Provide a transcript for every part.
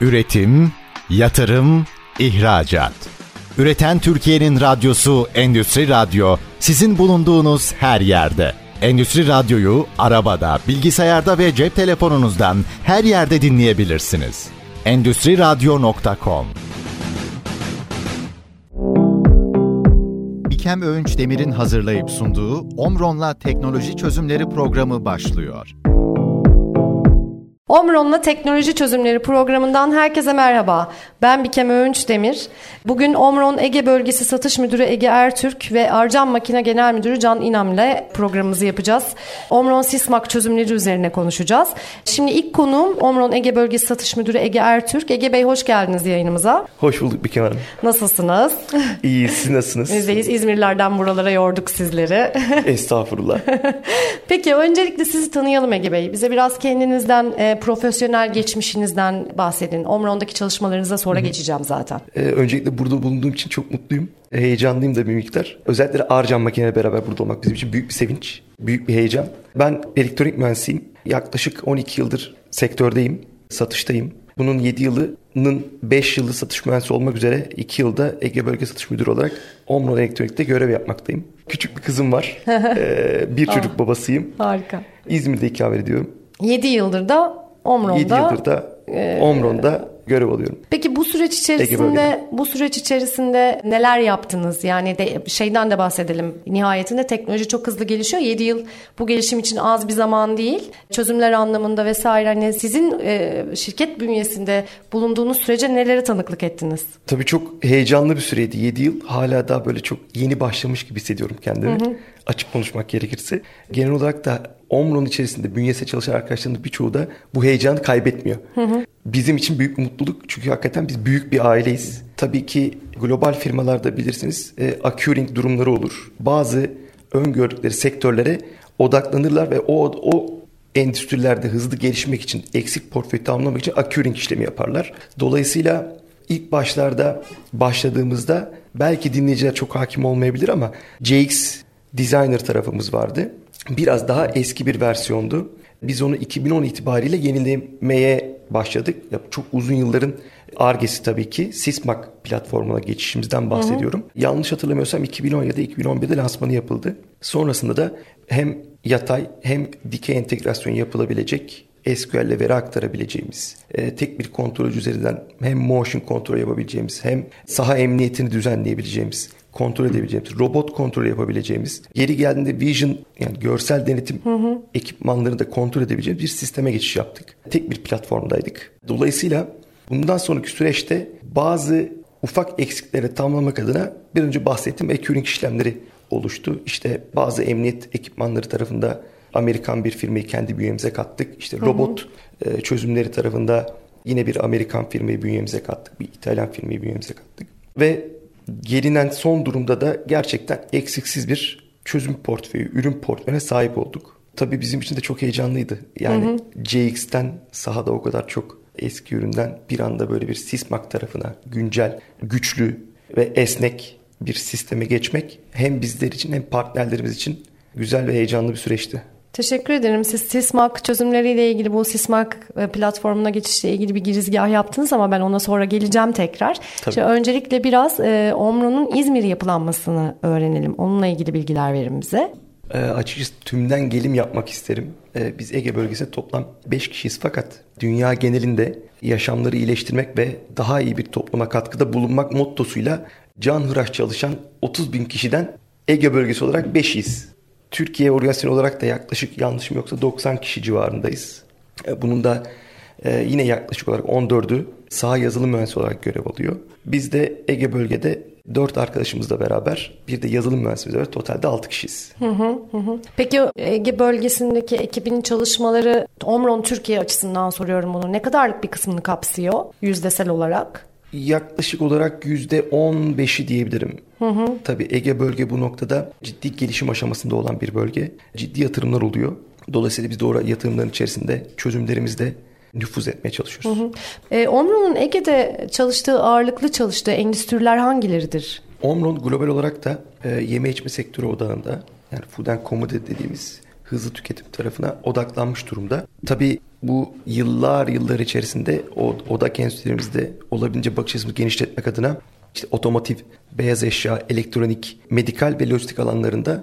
Üretim, yatırım, ihracat. Üreten Türkiye'nin radyosu Endüstri Radyo sizin bulunduğunuz her yerde. Endüstri Radyo'yu arabada, bilgisayarda ve cep telefonunuzdan her yerde dinleyebilirsiniz. Endüstri Radyo.com İkem Öğünç Demir'in hazırlayıp sunduğu Omron'la Teknoloji Çözümleri programı başlıyor. Omron'la Teknoloji Çözümleri programından herkese merhaba. Ben Bikem Öğünç Demir. Bugün Omron Ege Bölgesi Satış Müdürü Ege Ertürk ve Arcan Makine Genel Müdürü Can İnam ile programımızı yapacağız. Omron Sismak çözümleri üzerine konuşacağız. Şimdi ilk konuğum Omron Ege Bölgesi Satış Müdürü Ege Ertürk. Ege Bey hoş geldiniz yayınımıza. Hoş bulduk Bikem Hanım. Nasılsınız? İyi, siz nasılsınız? Bizdeyiz. İzmirlerden buralara yorduk sizleri. Estağfurullah. Peki öncelikle sizi tanıyalım Ege Bey. Bize biraz kendinizden, e, profesyonel geçmişinizden bahsedin. Omron'daki çalışmalarınıza sonra geçeceğim zaten. Ee, öncelikle burada bulunduğum için çok mutluyum. Heyecanlıyım da bir miktar. Özellikle Arcan Makine'yle beraber burada olmak bizim için büyük bir sevinç, büyük bir heyecan. Ben elektronik mühendisiyim. Yaklaşık 12 yıldır sektördeyim, satıştayım. Bunun 7 yılının 5 yılı satış mühendisi olmak üzere 2 yılda Ege Bölge Satış Müdürü olarak Omron Elektronik'te görev yapmaktayım. Küçük bir kızım var. ee, bir çocuk babasıyım. Harika. İzmir'de ikamet ediyorum. 7 yıldır da Omron'da. 7 yıldır da Omron'da görev alıyorum. Peki bu süreç içerisinde bu süreç içerisinde neler yaptınız? Yani de, şeyden de bahsedelim. Nihayetinde teknoloji çok hızlı gelişiyor. 7 yıl bu gelişim için az bir zaman değil. Çözümler anlamında vesaire hani sizin e, şirket bünyesinde bulunduğunuz sürece nelere tanıklık ettiniz? Tabii çok heyecanlı bir süreydi 7 yıl. Hala daha böyle çok yeni başlamış gibi hissediyorum kendimi. Hı hı. Açık konuşmak gerekirse. Genel olarak da Omron içerisinde bünyesinde çalışan arkadaşlarımın birçoğu da bu heyecanı kaybetmiyor. Hı hı. Bizim için büyük bir mutluluk çünkü hakikaten biz büyük bir aileyiz. Tabii ki global firmalarda bilirsiniz e, accruing durumları olur. Bazı öngördükleri sektörlere odaklanırlar ve o o endüstrilerde hızlı gelişmek için eksik portföyü tamamlamak için accruing işlemi yaparlar. Dolayısıyla ilk başlarda başladığımızda belki dinleyiciler çok hakim olmayabilir ama JX Designer tarafımız vardı. Biraz daha eski bir versiyondu. Biz onu 2010 itibariyle yenilemeye başladık. Ya çok uzun yılların argesi tabii ki. Sismak platformuna geçişimizden bahsediyorum. Hı hı. Yanlış hatırlamıyorsam 2010 ya da 2011'de lansmanı yapıldı. Sonrasında da hem yatay hem dikey entegrasyon yapılabilecek SQL ile veri aktarabileceğimiz, e, tek bir kontrol üzerinden hem motion kontrol yapabileceğimiz hem saha emniyetini düzenleyebileceğimiz kontrol edebileceğimiz, robot kontrol yapabileceğimiz, yeri geldiğinde vision yani görsel denetim hı hı. ekipmanlarını da kontrol edebileceğimiz bir sisteme geçiş yaptık. Tek bir platformdaydık. Dolayısıyla bundan sonraki süreçte bazı ufak eksikleri tamamlamak adına bir önce bahsettiğim accruing işlemleri oluştu. İşte bazı emniyet ekipmanları tarafında Amerikan bir firmayı kendi bünyemize kattık. İşte robot hı hı. çözümleri tarafında yine bir Amerikan firmayı bünyemize kattık. Bir İtalyan firmayı bünyemize kattık. Ve gelinen son durumda da gerçekten eksiksiz bir çözüm portföyü, ürün portföyüne sahip olduk. Tabii bizim için de çok heyecanlıydı. Yani hı hı. CX'ten sahada o kadar çok eski üründen bir anda böyle bir Sismak tarafına güncel, güçlü ve esnek bir sisteme geçmek hem bizler için hem partnerlerimiz için güzel ve heyecanlı bir süreçti. Teşekkür ederim. Siz Sismak çözümleriyle ilgili bu Sismak e, platformuna geçişle ilgili bir girizgah yaptınız ama ben ona sonra geleceğim tekrar. Tabii. Şimdi öncelikle biraz e, Omro'nun İzmir yapılanmasını öğrenelim. Onunla ilgili bilgiler verin bize. E, açıkçası tümden gelim yapmak isterim. E, biz Ege bölgesinde toplam 5 kişiyiz fakat dünya genelinde yaşamları iyileştirmek ve daha iyi bir topluma katkıda bulunmak mottosuyla can hıraş çalışan 30 bin kişiden Ege bölgesi olarak 5'iyiz. Türkiye organizasyon olarak da yaklaşık yanlışım yoksa 90 kişi civarındayız. E, bunun da e, yine yaklaşık olarak 14'ü saha yazılım mühendisi olarak görev alıyor. Biz de Ege bölgede 4 arkadaşımızla beraber bir de yazılım mühendisimiz var. Totalde 6 kişiyiz. Hı hı hı. Peki Ege bölgesindeki ekibin çalışmaları Omron Türkiye açısından soruyorum bunu. Ne kadarlık bir kısmını kapsıyor yüzdesel olarak? Yaklaşık olarak %15'i diyebilirim. Hı hı. Tabii Ege bölge bu noktada ciddi gelişim aşamasında olan bir bölge. Ciddi yatırımlar oluyor. Dolayısıyla biz de orada yatırımların içerisinde çözümlerimizde nüfuz etmeye çalışıyoruz. Hı hı. E, Omron'un Ege'de çalıştığı ağırlıklı çalıştığı endüstriler hangileridir? Omron global olarak da e, yeme içme sektörü odağında yani food and commodity dediğimiz hızlı tüketim tarafına odaklanmış durumda. Tabii bu yıllar yıllar içerisinde o odak enstitülerimizde olabildiğince bakış açımızı genişletmek adına işte otomotiv, beyaz eşya, elektronik, medikal ve lojistik alanlarında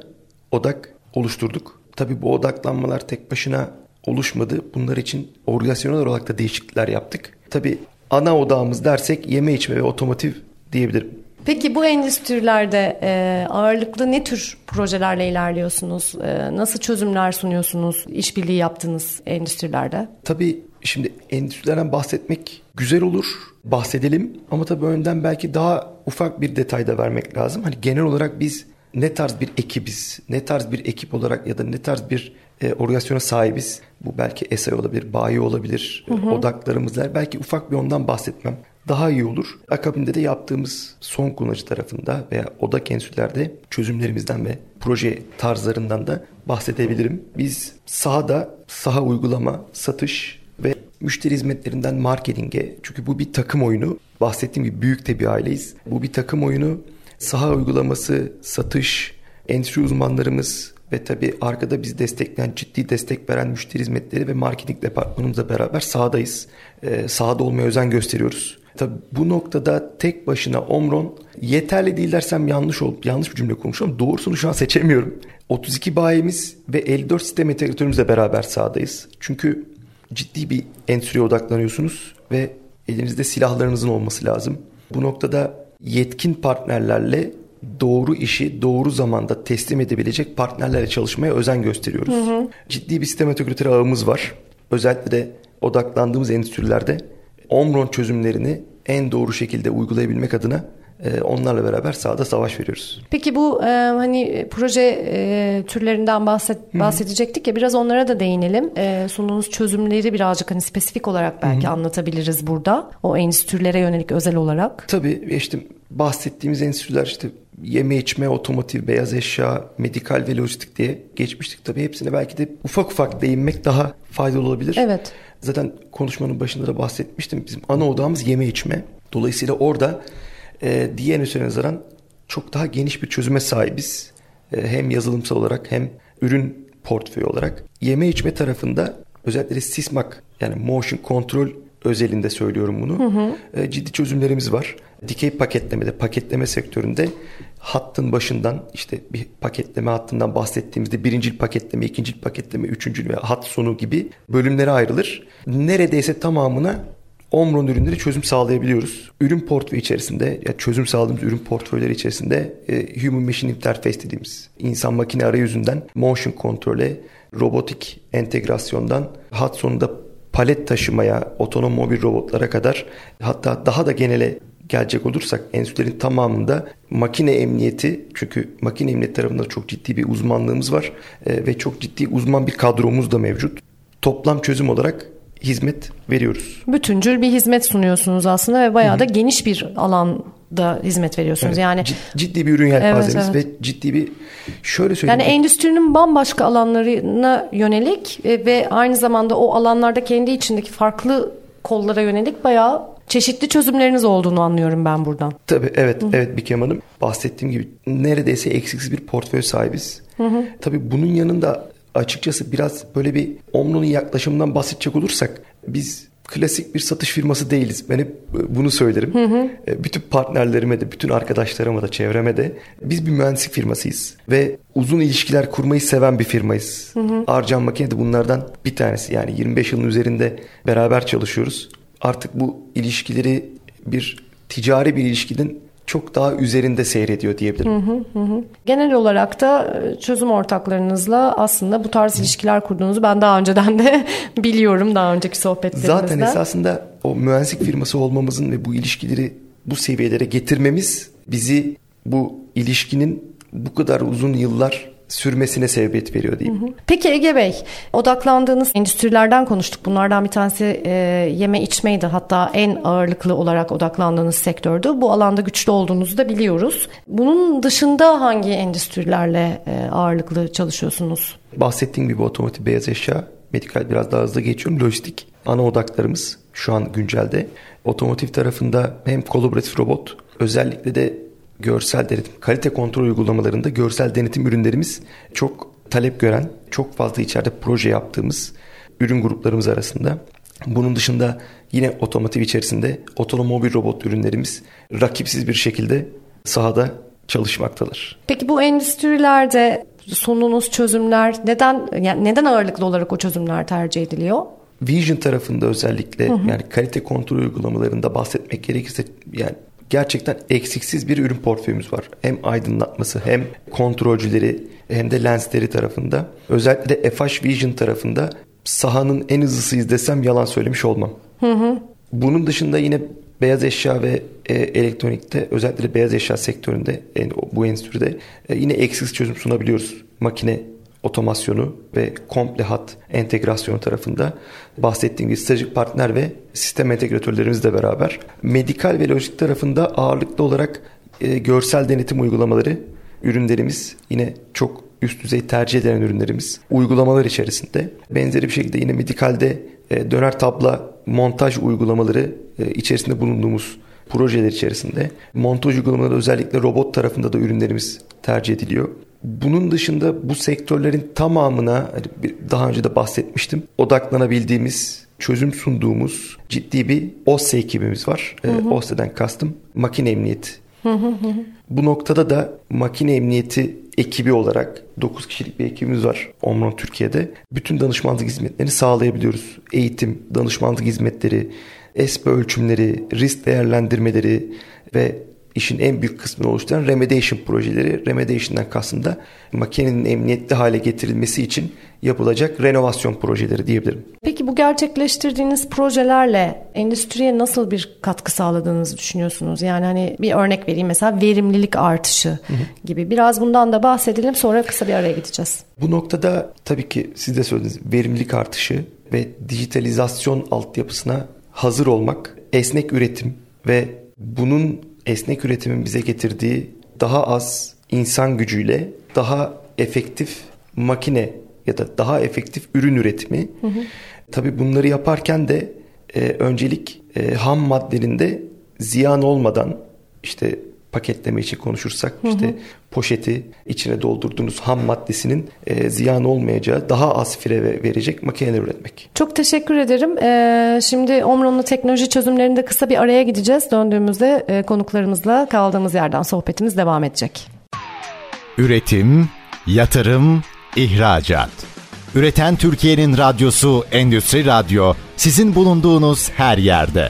odak oluşturduk. Tabii bu odaklanmalar tek başına oluşmadı. Bunlar için organizasyonel olarak da değişiklikler yaptık. Tabii ana odağımız dersek yeme içme ve otomotiv diyebilirim. Peki bu endüstrilerde e, ağırlıklı ne tür projelerle ilerliyorsunuz? E, nasıl çözümler sunuyorsunuz? İşbirliği yaptığınız endüstrilerde? Tabii şimdi endüstrilerden bahsetmek güzel olur. Bahsedelim ama tabii önden belki daha ufak bir detay da vermek lazım. Hani genel olarak biz ne tarz bir ekibiz, ne tarz bir ekip olarak ya da ne tarz bir e, organizasyona sahibiz. Bu belki SI olabilir, bayi olabilir, hı hı. odaklarımızlar. Belki ufak bir ondan bahsetmem daha iyi olur. Akabinde de yaptığımız son kullanıcı tarafında veya odak enstitülerde çözümlerimizden ve proje tarzlarından da bahsedebilirim. Biz sahada saha uygulama, satış ve müşteri hizmetlerinden marketinge çünkü bu bir takım oyunu. Bahsettiğim gibi büyük de bir aileyiz. Bu bir takım oyunu. Saha uygulaması, satış, endüstri uzmanlarımız ve tabii arkada biz destekleyen, ciddi destek veren müşteri hizmetleri ve marketing departmanımızla beraber sahadayız. Ee, sahada olmaya özen gösteriyoruz. Tabii bu noktada tek başına Omron yeterli değil dersem yanlış ol, yanlış bir cümle konuşuyorum. Doğrusunu şu an seçemiyorum. 32 bayimiz ve 54 sistem integratörümüzle beraber sahadayız. Çünkü ciddi bir endüstriye odaklanıyorsunuz ve elinizde silahlarınızın olması lazım. Bu noktada yetkin partnerlerle doğru işi doğru zamanda teslim edebilecek partnerlerle çalışmaya özen gösteriyoruz. Hı hı. Ciddi bir sistem integratörü ağımız var. Özellikle de odaklandığımız endüstrilerde Omron çözümlerini en doğru şekilde uygulayabilmek adına e, onlarla beraber sahada savaş veriyoruz. Peki bu e, hani proje e, türlerinden bahset, bahsedecektik ya biraz onlara da değinelim. E, sunduğunuz çözümleri birazcık hani spesifik olarak belki Hı-hı. anlatabiliriz burada. O endüstrilere yönelik özel olarak. Tabii işte bahsettiğimiz endüstriler işte yeme içme, otomotiv, beyaz eşya, medikal ve lojistik diye geçmiştik. Tabii hepsine belki de ufak ufak değinmek daha faydalı olabilir. Evet. Zaten konuşmanın başında da bahsetmiştim. Bizim ana odamız yeme içme. Dolayısıyla orada e, diğer endüstrilere nazaran çok daha geniş bir çözüme sahibiz. E, hem yazılımsal olarak hem ürün portföyü olarak. Yeme içme tarafında özellikle Sismak yani motion control özelinde söylüyorum bunu. Hı hı. E, ciddi çözümlerimiz var. Dikey paketlemede, paketleme sektöründe hattın başından işte bir paketleme hattından bahsettiğimizde birincil paketleme, ikincil paketleme, üçüncül ve hat sonu gibi bölümlere ayrılır. Neredeyse tamamına Omron ürünleri çözüm sağlayabiliyoruz. Ürün portföyü içerisinde, ya çözüm sağladığımız ürün portföyleri içerisinde e, Human Machine Interface dediğimiz insan makine arayüzünden motion kontrole, robotik entegrasyondan hat sonunda palet taşımaya, otonom mobil robotlara kadar hatta daha da genele gelecek olursak enstitülerin tamamında makine emniyeti çünkü makine emniyeti tarafında çok ciddi bir uzmanlığımız var e, ve çok ciddi uzman bir kadromuz da mevcut. Toplam çözüm olarak hizmet veriyoruz. Bütüncül bir hizmet sunuyorsunuz aslında ve bayağı Hı-hı. da geniş bir alanda hizmet veriyorsunuz. Evet, yani ciddi bir ürün yelpazemiz evet, evet. ve ciddi bir şöyle söyleyeyim. Yani endüstrinin bambaşka alanlarına yönelik e, ve aynı zamanda o alanlarda kendi içindeki farklı kollara yönelik bayağı çeşitli çözümleriniz olduğunu anlıyorum ben buradan. Tabii evet Hı. evet Bikem Hanım bahsettiğim gibi neredeyse eksiksiz bir portföy sahibiz. Hı hı. Tabii bunun yanında açıkçası biraz böyle bir Omno'nun yaklaşımından bahsedecek olursak biz klasik bir satış firması değiliz. Ben hep bunu söylerim. Hı hı. E, bütün partnerlerime de, bütün arkadaşlarıma da, çevreme de biz bir mühendislik firmasıyız. Ve uzun ilişkiler kurmayı seven bir firmayız. Hı hı. Arcan Makine de bunlardan bir tanesi. Yani 25 yılın üzerinde beraber çalışıyoruz. Artık bu ilişkileri bir ticari bir ilişkinin çok daha üzerinde seyrediyor diyebilirim. Hı hı hı. Genel olarak da e, çözüm ortaklarınızla aslında bu tarz ilişkiler kurduğunuzu ben daha önceden de biliyorum daha önceki sohbetlerimizde. Zaten esasında o mühendislik firması olmamızın ve bu ilişkileri bu seviyelere getirmemiz bizi bu ilişkinin bu kadar uzun yıllar sürmesine sebebiyet veriyor diyeyim. Hı hı. Peki Ege Bey, odaklandığınız endüstrilerden konuştuk. Bunlardan bir tanesi e, yeme içmeydi. Hatta en ağırlıklı olarak odaklandığınız sektördü. Bu alanda güçlü olduğunuzu da biliyoruz. Bunun dışında hangi endüstrilerle e, ağırlıklı çalışıyorsunuz? Bahsettiğim gibi otomotiv, beyaz eşya, medikal biraz daha hızlı geçiyorum. Lojistik ana odaklarımız şu an güncelde. Otomotiv tarafında hem kolaboratif robot özellikle de görsel denetim, kalite kontrol uygulamalarında görsel denetim ürünlerimiz çok talep gören çok fazla içeride proje yaptığımız ürün gruplarımız arasında. Bunun dışında yine otomotiv içerisinde otomobil robot ürünlerimiz rakipsiz bir şekilde sahada çalışmaktadır. Peki bu endüstrilerde sunduğunuz çözümler neden yani neden ağırlıklı olarak o çözümler tercih ediliyor? Vision tarafında özellikle hı hı. yani kalite kontrol uygulamalarında bahsetmek gerekirse yani gerçekten eksiksiz bir ürün portföyümüz var. Hem aydınlatması hem kontrolcüleri hem de lensleri tarafında. Özellikle de FH Vision tarafında sahanın en hızlısıyız desem yalan söylemiş olmam. Hı hı. Bunun dışında yine beyaz eşya ve e, elektronikte özellikle beyaz eşya sektöründe yani bu endüstride e, yine eksiksiz çözüm sunabiliyoruz. Makine otomasyonu ve komple hat entegrasyonu tarafında bahsettiğim gibi stratejik partner ve sistem entegratörlerimizle beraber medikal ve lojistik tarafında ağırlıklı olarak e, görsel denetim uygulamaları ürünlerimiz yine çok üst düzey tercih edilen ürünlerimiz uygulamalar içerisinde. Benzeri bir şekilde yine medikalde e, döner tabla montaj uygulamaları e, içerisinde bulunduğumuz projeler içerisinde. Montaj uygulamaları özellikle robot tarafında da ürünlerimiz tercih ediliyor. Bunun dışında bu sektörlerin tamamına hani daha önce de bahsetmiştim. Odaklanabildiğimiz, çözüm sunduğumuz ciddi bir OSSE ekibimiz var. Hı hı. OSSE'den kastım makine emniyeti. Bu noktada da makine emniyeti ekibi olarak 9 kişilik bir ekibimiz var Omron Türkiye'de. Bütün danışmanlık hizmetlerini sağlayabiliyoruz. Eğitim, danışmanlık hizmetleri, ESPE ölçümleri, risk değerlendirmeleri ve işin en büyük kısmını oluşturan remediation projeleri. Remediation'dan kastım da makinenin emniyetli hale getirilmesi için yapılacak renovasyon projeleri diyebilirim. Peki bu gerçekleştirdiğiniz projelerle endüstriye nasıl bir katkı sağladığınızı düşünüyorsunuz? Yani hani bir örnek vereyim mesela verimlilik artışı hı hı. gibi. Biraz bundan da bahsedelim sonra kısa bir araya gideceğiz. Bu noktada tabii ki siz de söylediniz verimlilik artışı ve dijitalizasyon altyapısına hazır olmak, esnek üretim ve bunun esnek üretimin bize getirdiği daha az insan gücüyle daha efektif makine ya da daha efektif ürün üretimi. Hı hı. Tabii bunları yaparken de e, öncelik e, ham maddelerinde ziyan olmadan işte paketleme için konuşursak hı hı. işte poşeti içine doldurduğunuz ham maddesinin e, ziyan olmayacağı daha az fire verecek makineler üretmek. Çok teşekkür ederim. Ee, şimdi Omron'lu teknoloji çözümlerinde kısa bir araya gideceğiz. Döndüğümüzde e, konuklarımızla kaldığımız yerden sohbetimiz devam edecek. Üretim, yatırım, ihracat. Üreten Türkiye'nin radyosu Endüstri Radyo sizin bulunduğunuz her yerde.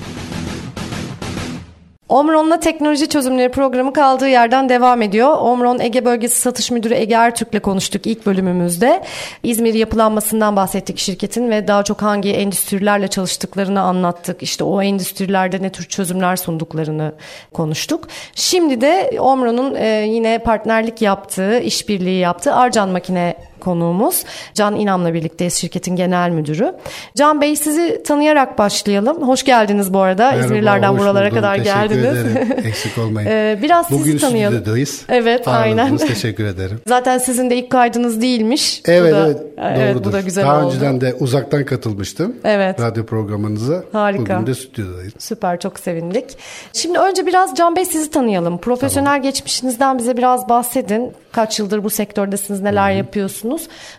Omron'la teknoloji çözümleri programı kaldığı yerden devam ediyor. Omron Ege Bölgesi Satış Müdürü Ege Ertürk'le konuştuk ilk bölümümüzde. İzmir yapılanmasından bahsettik şirketin ve daha çok hangi endüstrilerle çalıştıklarını anlattık. İşte o endüstrilerde ne tür çözümler sunduklarını konuştuk. Şimdi de Omron'un e, yine partnerlik yaptığı, işbirliği yaptığı Arcan Makine konuğumuz. Can İnam'la birlikteyiz şirketin genel müdürü. Can Bey sizi tanıyarak başlayalım. Hoş geldiniz bu arada. Merhaba, İzmirlerden buralara buldum. kadar teşekkür geldiniz. Ederim. Eksik olmayın. ee, biraz Bugün sizi tanıyalım. Bugün stüdyodayız. Evet aynen. Teşekkür ederim. Zaten sizin de ilk kaydınız değilmiş. Evet da, evet doğrudur. Evet, bu da güzel Daha oldu. önceden de uzaktan katılmıştım. Evet. Radyo programınıza. Harika. Bugün de stüdyodayız. Süper çok sevindik. Şimdi önce biraz Can Bey sizi tanıyalım. Profesyonel tamam. geçmişinizden bize biraz bahsedin. Kaç yıldır bu sektördesiniz, neler Hı-hı. yapıyorsunuz?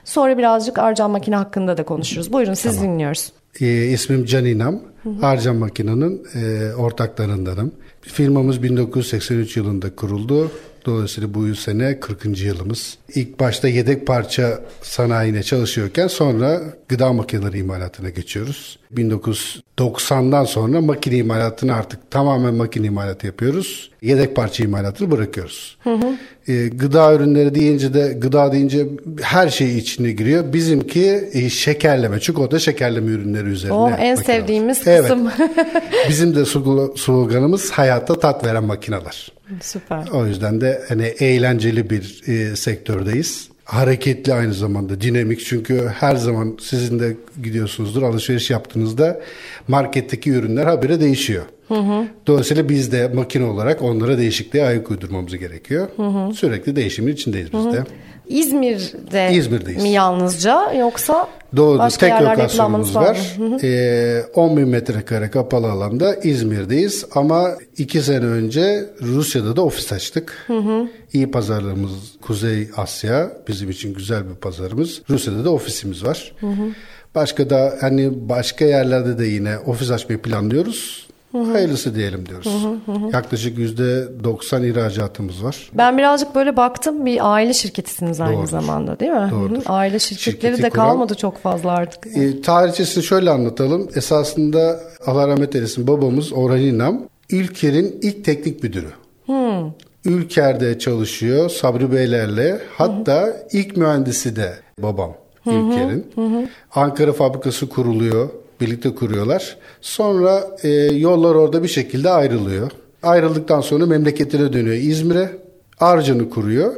Sonra birazcık Arcan Makine hakkında da konuşuruz. Buyurun siz tamam. dinliyoruz. E, ismim Can İnam. Arcan Makina'nın e, ortaklarındanım. Firmamız 1983 yılında kuruldu. Dolayısıyla bu sene 40. yılımız. İlk başta yedek parça sanayine çalışıyorken sonra gıda makineleri imalatına geçiyoruz. 1990'dan sonra makine imalatını artık tamamen makine imalatı yapıyoruz. Yedek parça imalatını bırakıyoruz. Hı hı. E, gıda ürünleri deyince de gıda deyince her şey içine giriyor. Bizimki e, şekerleme, çikolata şekerleme ürünleri üzerine. O en sevdiğimiz kısım. Evet. Bizim de sloganımız hayatta tat veren makineler. Süper. O yüzden de hani eğlenceli bir e, sektördeyiz. Hareketli aynı zamanda dinamik çünkü her zaman sizin de gidiyorsunuzdur alışveriş yaptığınızda marketteki ürünler habire değişiyor. Dolayısıyla biz de makine olarak onlara değişikliğe ayak uydurmamız gerekiyor. Sürekli değişimin içindeyiz biz de. İzmir'de İzmir'deyiz. mi yalnızca yoksa Doğru. başka Tek yerlerde lokasyonumuz var. mı? Ee, 10 bin metrekare kapalı alanda İzmir'deyiz. Ama iki sene önce Rusya'da da ofis açtık. İyi pazarlarımız Kuzey Asya. Bizim için güzel bir pazarımız. Rusya'da da ofisimiz var. Başka da hani başka yerlerde de yine ofis açmayı planlıyoruz. Hayırlısı diyelim diyoruz. Yaklaşık %90 ihracatımız var. Ben birazcık böyle baktım bir aile şirketisiniz aynı Doğrudur. zamanda değil mi? Doğrudur. Hı hı. Aile şirketleri Şirketi de kuran- kalmadı çok fazla artık. E, tarihçesini şöyle anlatalım. Esasında Allah rahmet eylesin babamız Orhan İnam Ülker'in ilk teknik müdürü. Ülker'de çalışıyor Sabri Beylerle. Hatta ilk mühendisi de babam Ülker'in. Ankara fabrikası kuruluyor. Birlikte kuruyorlar. Sonra e, yollar orada bir şekilde ayrılıyor. Ayrıldıktan sonra memleketine dönüyor İzmir'e. Arcan'ı kuruyor.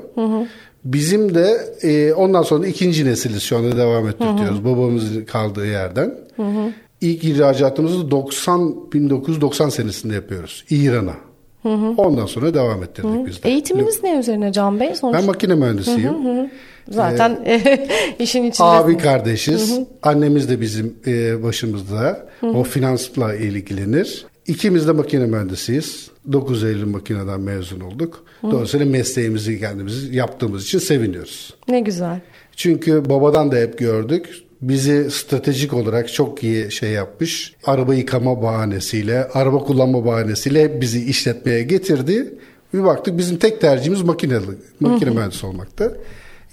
Bizim de e, ondan sonra ikinci nesiliz şu anda devam ettiriyoruz. Babamızın kaldığı yerden. İlk ihracatımızı 90 1990 senesinde yapıyoruz İran'a. Ondan sonra devam ettirdik biz de. Eğitiminiz ne üzerine Can Bey? Sonuç Ben makine mühendisiyim. Zaten işin içinde. Abi kardeşiz. Annemiz de bizim e, başımızda. O finansla ilgilenir. İkimiz de makine mühendisiyiz. 9 Eylül makineden mezun olduk. Dolayısıyla mesleğimizi kendimiz yaptığımız için seviniyoruz. Ne güzel. Çünkü babadan da hep gördük. Bizi stratejik olarak çok iyi şey yapmış. Araba yıkama bahanesiyle, araba kullanma bahanesiyle hep bizi işletmeye getirdi. Bir baktık bizim tek tercihimiz makineli, makine mühendisi olmaktı.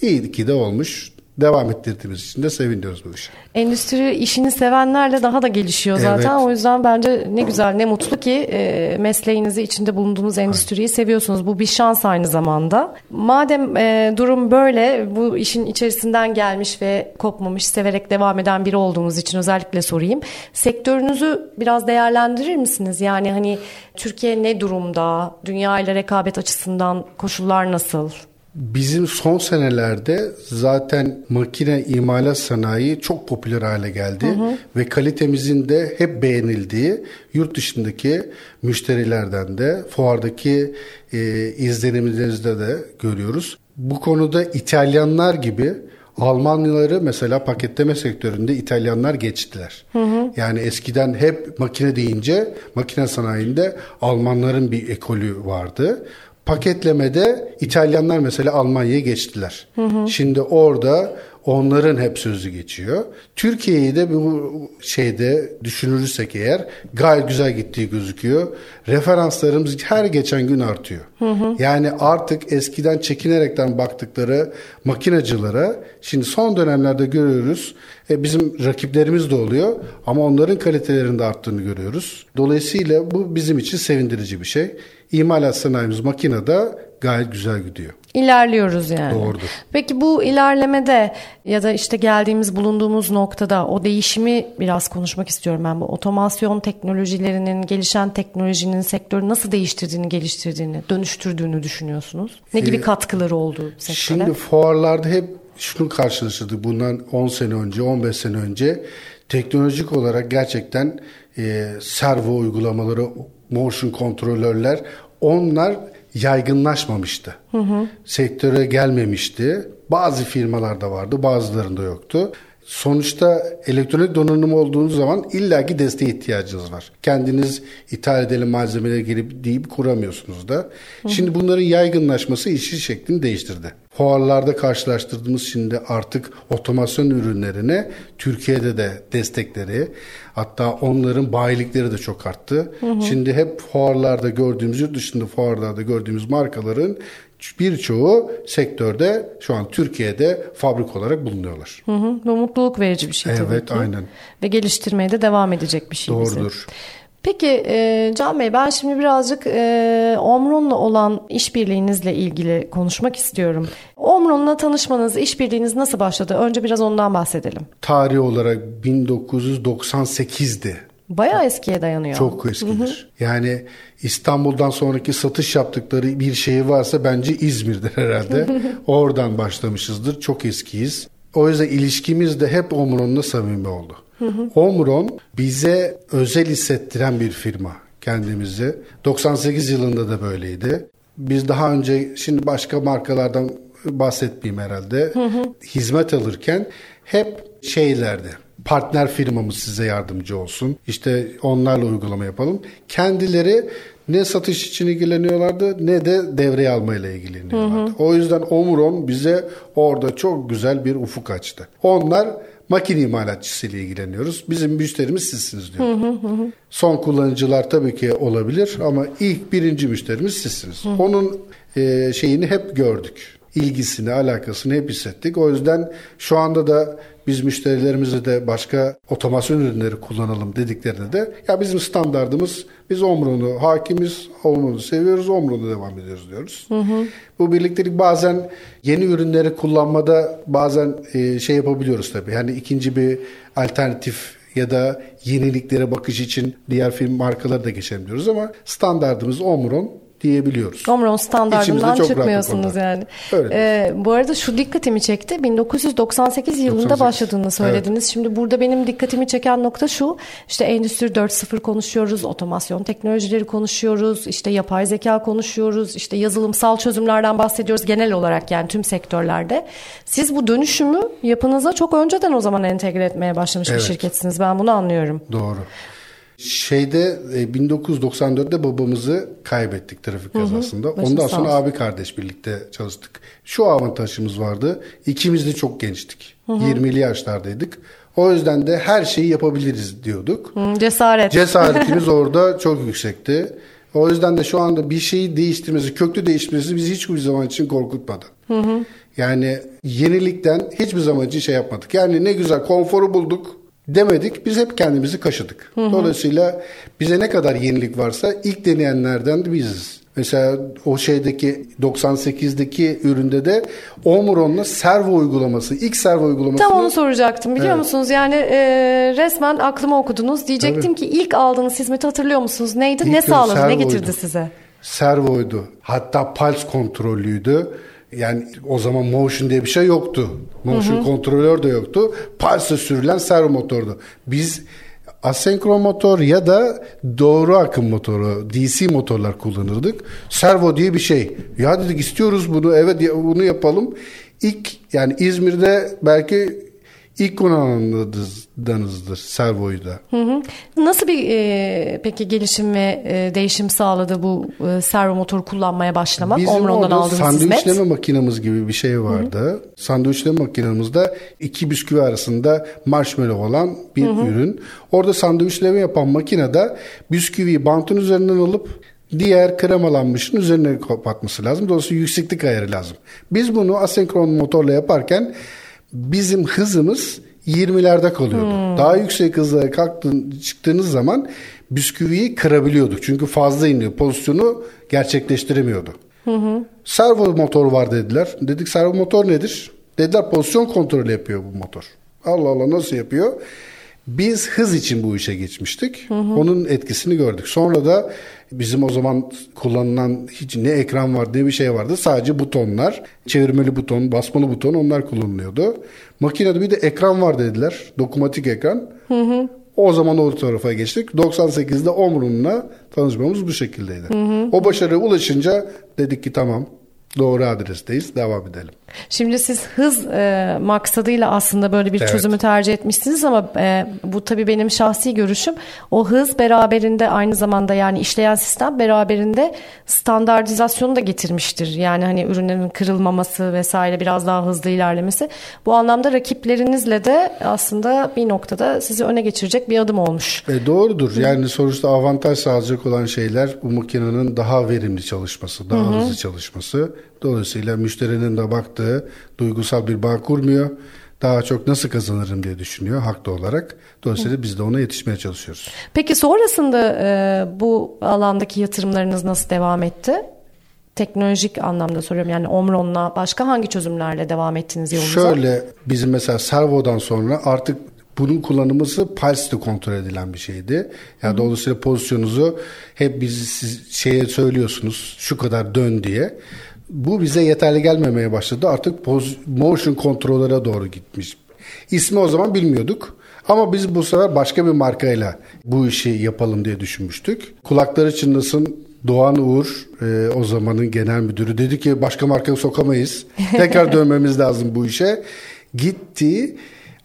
İyi ki de olmuş. Devam ettirdiğimiz için de seviniyoruz bu işe. Endüstri işini sevenlerle daha da gelişiyor zaten. Evet. O yüzden bence ne güzel ne mutlu ki e, mesleğinizi içinde bulunduğunuz endüstriyi seviyorsunuz. Bu bir şans aynı zamanda. Madem e, durum böyle bu işin içerisinden gelmiş ve kopmamış severek devam eden biri olduğunuz için özellikle sorayım. Sektörünüzü biraz değerlendirir misiniz? Yani hani Türkiye ne durumda? Dünya ile rekabet açısından koşullar nasıl? Bizim son senelerde zaten makine imalat sanayi çok popüler hale geldi ve kalitemizin de hep beğenildiği yurt dışındaki müşterilerden de fuardaki e, izlenimlerimizde de görüyoruz. Bu konuda İtalyanlar gibi Almanyaları mesela paketleme sektöründe İtalyanlar geçtiler. Yani eskiden hep makine deyince makine sanayinde Almanların bir ekolü vardı. Paketlemede İtalyanlar mesela Almanya'ya geçtiler. Şimdi orada onların hep sözü geçiyor. Türkiye'yi de bu şeyde düşünürürsek eğer gayet güzel gittiği gözüküyor. Referanslarımız her geçen gün artıyor. Yani artık eskiden çekinerekten baktıkları makinacılara şimdi son dönemlerde görüyoruz. E, bizim rakiplerimiz de oluyor ama onların kalitelerinin de arttığını görüyoruz. Dolayısıyla bu bizim için sevindirici bir şey. İmalat sanayimiz makinede gayet güzel gidiyor. İlerliyoruz yani. Doğrudur. Peki bu ilerlemede ya da işte geldiğimiz bulunduğumuz noktada o değişimi biraz konuşmak istiyorum ben. Bu otomasyon teknolojilerinin, gelişen teknolojinin sektörü nasıl değiştirdiğini, geliştirdiğini, dönüştürdüğünü düşünüyorsunuz? Ne gibi katkıları oldu sektöre? Şimdi fuarlarda hep şunu karşılaşırdık bundan 10 sene önce, 15 sene önce teknolojik olarak gerçekten e, servo uygulamaları, motion kontrolörler onlar yaygınlaşmamıştı. Sektöre gelmemişti. Bazı firmalarda vardı, bazılarında yoktu. Sonuçta elektronik donanım olduğunuz zaman illaki desteğe ihtiyacınız var. Kendiniz ithal edelim malzemeleri gelip deyip kuramıyorsunuz da. Şimdi bunların yaygınlaşması işi şeklini değiştirdi. Fuarlarda karşılaştırdığımız şimdi artık otomasyon ürünlerine Türkiye'de de destekleri hatta onların bayilikleri de çok arttı. Şimdi hep fuarlarda gördüğümüz yurt dışında fuarlarda gördüğümüz markaların birçoğu sektörde şu an Türkiye'de fabrik olarak bulunuyorlar. Hı hı, bu mutluluk verici bir şey tabii Evet, aynen. Ve geliştirmeye de devam edecek bir şey bize. Doğrudur. Peki e, Can Bey ben şimdi birazcık e, Omron'la olan işbirliğinizle ilgili konuşmak istiyorum. Omron'la tanışmanız, işbirliğiniz nasıl başladı? Önce biraz ondan bahsedelim. Tarih olarak 1998'di. Bayağı eskiye dayanıyor. Çok eskidir. Yani İstanbul'dan sonraki satış yaptıkları bir şey varsa bence İzmir'dir herhalde. Oradan başlamışızdır. Çok eskiyiz. O yüzden ilişkimiz de hep Omron'la samimi oldu. Omron bize özel hissettiren bir firma. kendimizi. 98 yılında da böyleydi. Biz daha önce şimdi başka markalardan bahsetmeyeyim herhalde. Hı hı. Hizmet alırken hep şeylerdi. Partner firmamız size yardımcı olsun. İşte onlarla uygulama yapalım. Kendileri ne satış için ilgileniyorlardı ne de devreye almayla ilgileniyorlardı. Hı hı. O yüzden Omron bize orada çok güzel bir ufuk açtı. Onlar makine imalatçısıyla ilgileniyoruz. Bizim müşterimiz sizsiniz diyor. Hı hı hı. Son kullanıcılar tabii ki olabilir ama ilk birinci müşterimiz sizsiniz. Hı hı. Onun e, şeyini hep gördük ilgisini, alakasını hep hissettik. O yüzden şu anda da biz müşterilerimize de başka otomasyon ürünleri kullanalım dediklerinde de ya bizim standartımız biz Omron'u hakimiz, Omron'u seviyoruz, Omron'u devam ediyoruz diyoruz. Hı hı. Bu birliktelik bazen yeni ürünleri kullanmada bazen e, şey yapabiliyoruz tabii. Yani ikinci bir alternatif ya da yeniliklere bakış için diğer film markaları da geçelim diyoruz ama standartımız Omron diyebiliyoruz. Omron standartından çıkmıyorsunuz yani. Öyle ee, bu arada şu dikkatimi çekti. 1998 yılında 98. başladığını söylediniz. Evet. Şimdi burada benim dikkatimi çeken nokta şu. İşte Endüstri 4.0 konuşuyoruz, otomasyon teknolojileri konuşuyoruz, işte yapay zeka konuşuyoruz, işte yazılımsal çözümlerden bahsediyoruz genel olarak yani tüm sektörlerde. Siz bu dönüşümü yapınıza çok önceden o zaman entegre etmeye başlamış evet. bir şirketsiniz. Ben bunu anlıyorum. Doğru. Şeyde 1994'te e, babamızı kaybettik trafik kazasında. Hı hı, Ondan sonra abi kardeş birlikte çalıştık. Şu avantajımız vardı. İkimiz de çok gençtik. Hı hı. 20'li yaşlardaydık. O yüzden de her şeyi yapabiliriz diyorduk. Hı, cesaret. Cesaretimiz orada çok yüksekti. O yüzden de şu anda bir şeyi değiştirmesi, köklü değiştirmesi bizi hiçbir zaman için korkutmadı. Hı hı. Yani yenilikten hiçbir zaman için şey yapmadık. Yani ne güzel konforu bulduk demedik. Biz hep kendimizi kaşıdık. Hı hı. Dolayısıyla bize ne kadar yenilik varsa ilk deneyenlerden de biziz. Mesela o şeydeki 98'deki üründe de Omron'la servo uygulaması, ilk servo uygulaması. Tam onu soracaktım biliyor evet. musunuz? Yani e, resmen aklıma okudunuz. Diyecektim evet. ki ilk aldığınız hizmeti hatırlıyor musunuz? Neydi? İlk ne sağladı? Ne getirdi size? Servoydu. Hatta pulse kontrollüydü. Yani o zaman motion diye bir şey yoktu. Motion hı hı. kontrolör de yoktu. Pulse sürülen servo motordu. Biz asenkron motor ya da doğru akım motoru DC motorlar kullanırdık. Servo diye bir şey. Ya dedik istiyoruz bunu evet bunu yapalım. İlk yani İzmir'de belki İlk kullananlarınızdır servoyu da. Hı hı. Nasıl bir e, peki gelişim ve e, değişim sağladı bu e, servo motor kullanmaya başlamak? Bizim Omron'dan orada sandviçleme makinamız gibi bir şey vardı. Hı hı. Sandviçleme makinamızda iki bisküvi arasında marshmallow olan bir hı hı. ürün. Orada sandviçleme yapan makinede bisküviyi bantın üzerinden alıp diğer kremalanmışın üzerine kapatması lazım. Dolayısıyla yükseklik ayarı lazım. Biz bunu asenkron motorla yaparken bizim hızımız 20'lerde kalıyordu. Hmm. Daha yüksek hızlara kalktın, çıktığınız zaman bisküviyi kırabiliyorduk. Çünkü fazla iniyor. Pozisyonu gerçekleştiremiyordu. Hı hı. Servo motor var dediler. Dedik servo motor nedir? Dediler pozisyon kontrolü yapıyor bu motor. Allah Allah nasıl yapıyor? Biz hız için bu işe geçmiştik. Hı hı. Onun etkisini gördük. Sonra da bizim o zaman kullanılan hiç ne ekran var ne bir şey vardı. Sadece butonlar, çevirmeli buton, basmalı buton onlar kullanılıyordu. Makinede bir de ekran var dediler. Dokumatik ekran. Hı hı. O zaman o tarafa geçtik. 98'de Omrun'la tanışmamız bu şekildeydi. Hı hı. O başarıya ulaşınca dedik ki tamam Doğru adresteyiz. Devam edelim. Şimdi siz hız e, maksadıyla aslında böyle bir evet. çözümü tercih etmişsiniz ama e, bu tabii benim şahsi görüşüm. O hız beraberinde aynı zamanda yani işleyen sistem beraberinde standartizasyonu da getirmiştir. Yani hani ürünlerin kırılmaması vesaire biraz daha hızlı ilerlemesi. Bu anlamda rakiplerinizle de aslında bir noktada sizi öne geçirecek bir adım olmuş. E, doğrudur. Yani sonuçta avantaj sağlayacak olan şeyler bu makinenin daha verimli çalışması, daha Hı-hı. hızlı çalışması Dolayısıyla müşterinin de baktığı duygusal bir bağ kurmuyor. Daha çok nasıl kazanırım diye düşünüyor haklı olarak. Dolayısıyla biz de ona yetişmeye çalışıyoruz. Peki sonrasında e, bu alandaki yatırımlarınız nasıl devam etti? teknolojik anlamda soruyorum. Yani Omron'la başka hangi çözümlerle devam ettiniz yolunuza? Şöyle bizim mesela Servo'dan sonra artık bunun kullanılması pulse kontrol edilen bir şeydi. Yani Hı. dolayısıyla pozisyonunuzu hep biz siz şeye söylüyorsunuz şu kadar dön diye bu bize yeterli gelmemeye başladı. Artık motion kontrollere doğru gitmiş. İsmi o zaman bilmiyorduk. Ama biz bu sefer başka bir markayla bu işi yapalım diye düşünmüştük. Kulakları çınlasın Doğan Uğur e, o zamanın genel müdürü dedi ki başka marka sokamayız. Tekrar dönmemiz lazım bu işe. Gitti